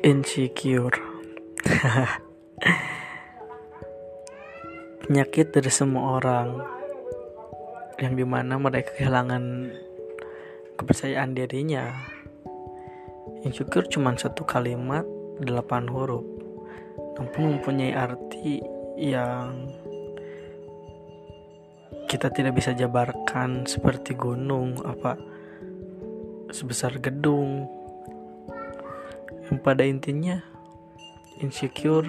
insecure. Penyakit dari semua orang yang di mana mereka kehilangan kepercayaan dirinya. Insecure cuma satu kalimat delapan huruf. Namun mempunyai arti yang kita tidak bisa jabarkan seperti gunung apa sebesar gedung yang pada intinya insecure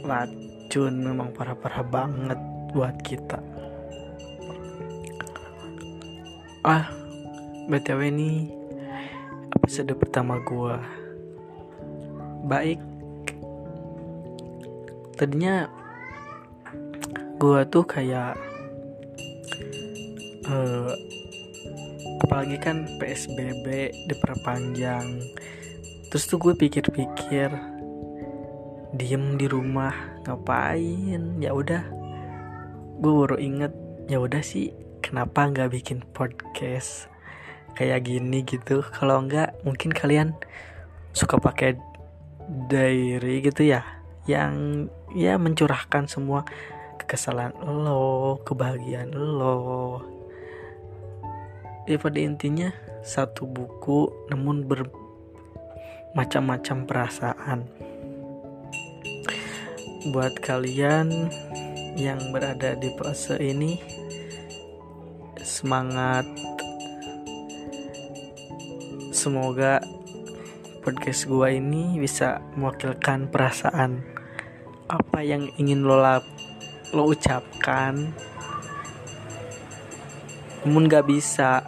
racun memang parah-parah banget buat kita. Ah btw ini episode pertama gua. Baik. Tadinya gua tuh kayak uh, apalagi kan PSBB diperpanjang. Terus tuh gue pikir-pikir diem di rumah ngapain? Ya udah gue baru inget ya udah sih kenapa nggak bikin podcast kayak gini gitu? Kalau nggak mungkin kalian suka pakai diary gitu ya yang ya mencurahkan semua kekesalan lo kebahagiaan lo ya pada intinya satu buku namun bermacam-macam perasaan. Buat kalian yang berada di fase ini semangat. Semoga podcast gua ini bisa mewakilkan perasaan apa yang ingin lo lo ucapkan namun gak bisa.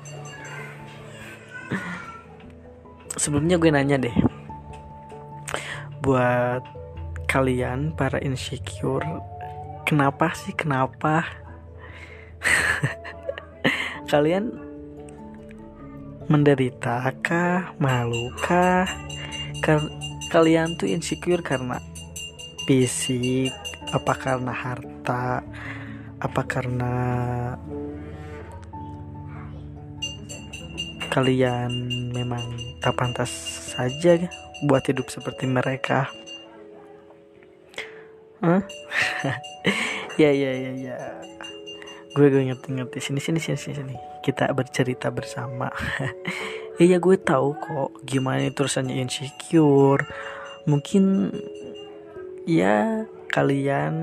Sebelumnya gue nanya deh. Buat kalian para insecure kenapa sih kenapa? Kalian menderita kah? Malu kah? Kalian tuh insecure karena fisik apa karena harta apa karena kalian memang tak pantas saja buat hidup seperti mereka. Huh? ya ya ya ya. Gue gue ngerti ngerti sini sini sini sini sini. Kita bercerita bersama. Iya gue tahu kok gimana itu rasanya insecure. Mungkin ya kalian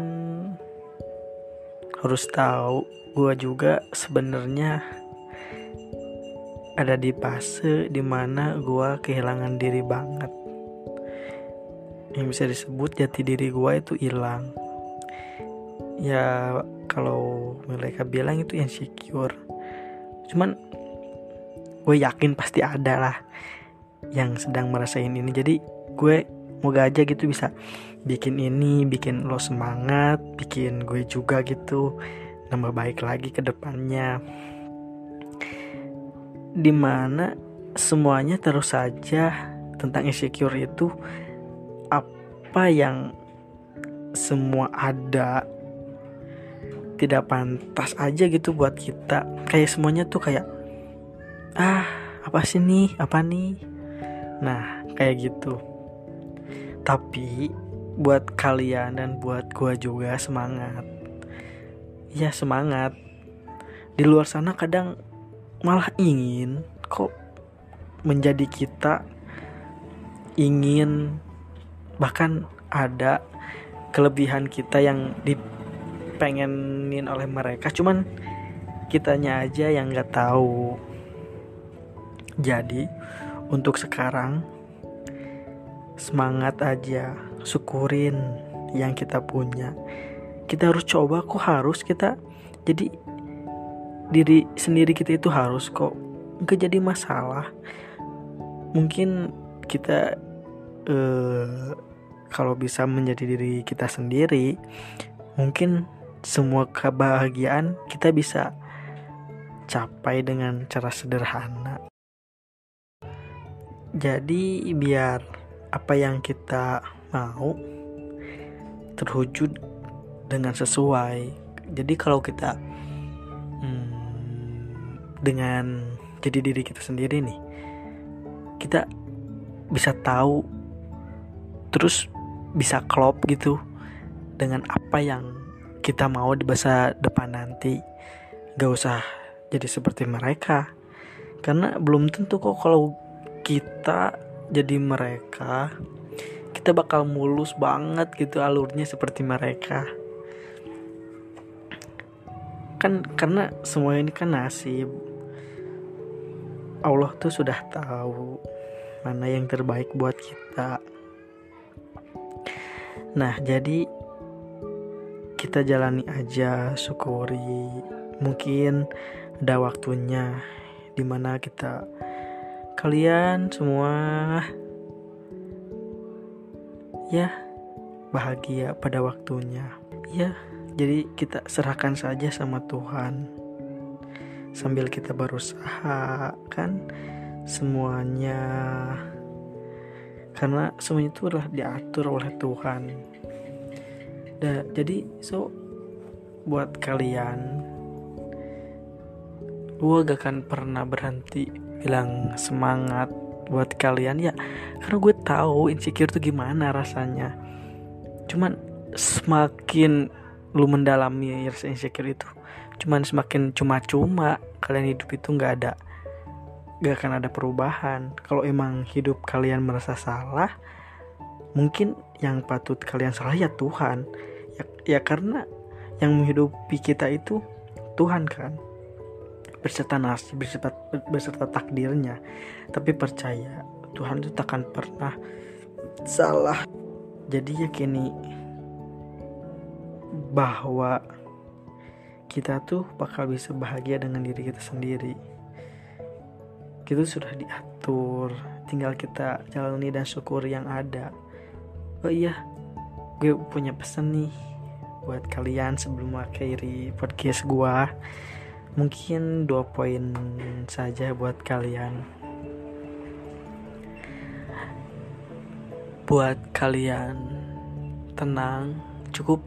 harus tahu gue juga sebenarnya ada di fase di mana gue kehilangan diri banget. Yang bisa disebut jati diri gue itu hilang. Ya kalau mereka bilang itu insecure. Cuman gue yakin pasti ada lah yang sedang merasain ini. Jadi gue moga aja gitu bisa bikin ini bikin lo semangat bikin gue juga gitu nambah baik lagi ke depannya di mana semuanya terus saja tentang insecure itu apa yang semua ada tidak pantas aja gitu buat kita. Kayak semuanya tuh kayak ah apa sih nih? Apa nih? Nah kayak gitu. Tapi buat kalian dan buat gua juga semangat. Ya semangat. Di luar sana kadang malah ingin kok menjadi kita ingin bahkan ada kelebihan kita yang dipengenin oleh mereka. Cuman kitanya aja yang nggak tahu. Jadi untuk sekarang semangat aja syukurin yang kita punya. Kita harus coba kok harus kita jadi diri sendiri kita itu harus kok nggak jadi masalah. Mungkin kita uh, kalau bisa menjadi diri kita sendiri mungkin semua kebahagiaan kita bisa capai dengan cara sederhana. Jadi biar apa yang kita mau terwujud dengan sesuai. Jadi kalau kita hmm, dengan jadi diri kita sendiri nih. Kita bisa tahu terus bisa klop gitu dengan apa yang kita mau di masa depan nanti. Gak usah jadi seperti mereka. Karena belum tentu kok kalau kita jadi mereka kita bakal mulus banget gitu alurnya seperti mereka. Kan karena semua ini kan nasib Allah tuh sudah tahu mana yang terbaik buat kita. Nah jadi kita jalani aja syukuri. Mungkin ada waktunya di mana kita kalian semua ya bahagia pada waktunya. Ya jadi kita serahkan saja sama Tuhan sambil kita berusaha kan? Semuanya karena semuanya itu adalah diatur oleh Tuhan. Da, jadi so buat kalian gue gak akan pernah berhenti bilang semangat buat kalian ya karena gue tahu insecure tuh gimana rasanya. Cuman semakin lu mendalami rasa insecure itu cuman semakin cuma-cuma kalian hidup itu nggak ada gak akan ada perubahan. Kalau emang hidup kalian merasa salah mungkin yang patut kalian salah ya Tuhan. Ya, ya karena yang menghidupi kita itu Tuhan kan. Beserta nasib beserta, beserta takdirnya. Tapi percaya Tuhan itu takkan pernah salah. Jadi yakini bahwa kita tuh bakal bisa bahagia dengan diri kita sendiri. Kita sudah diatur tinggal kita jalani dan syukur yang ada. Oh iya gue punya pesan nih buat kalian sebelum akhiri podcast gue mungkin dua poin saja buat kalian. Buat kalian tenang cukup.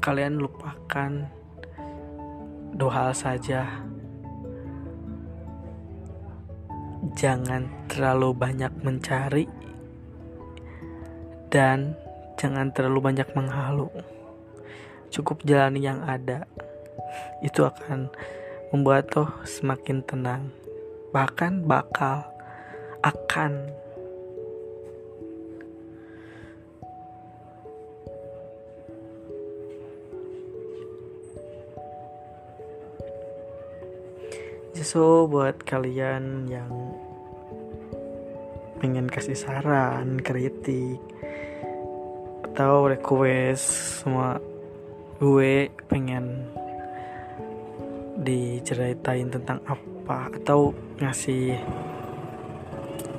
Kalian lupakan dua hal saja. Jangan terlalu banyak mencari dan jangan terlalu banyak menghalu. Cukup jalani yang ada. Itu akan membuat toh semakin tenang. Bahkan bakal akan So buat kalian yang pengen kasih saran, kritik atau request semua gue pengen diceritain tentang apa atau ngasih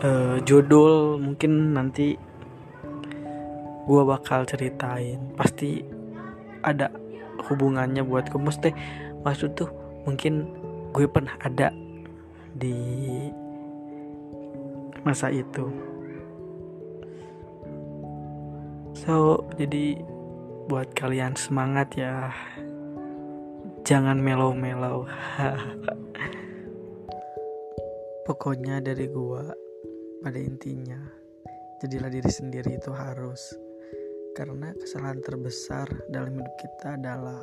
uh, judul mungkin nanti gue bakal ceritain. Pasti ada hubungannya buat mesti maksud tuh mungkin gue pernah ada di masa itu. So jadi buat kalian semangat ya. Jangan melau-melau pokoknya dari gua pada intinya jadilah diri sendiri itu harus. Karena kesalahan terbesar dalam hidup kita adalah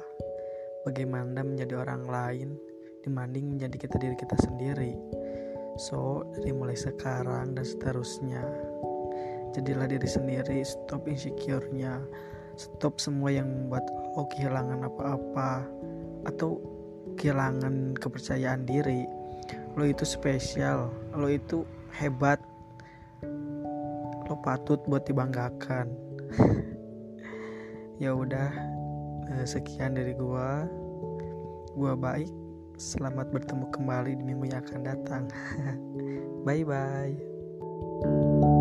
bagaimana menjadi orang lain dibanding menjadi kita diri kita sendiri. So dari mulai sekarang dan seterusnya jadilah diri sendiri stop insecure-nya stop semua yang membuat lo kehilangan apa-apa atau kehilangan kepercayaan diri. Lo itu spesial lo itu hebat. Lo patut buat dibanggakan. Ya udah eh, sekian dari gua. Gua baik selamat bertemu kembali di minggu yang akan datang. Bye bye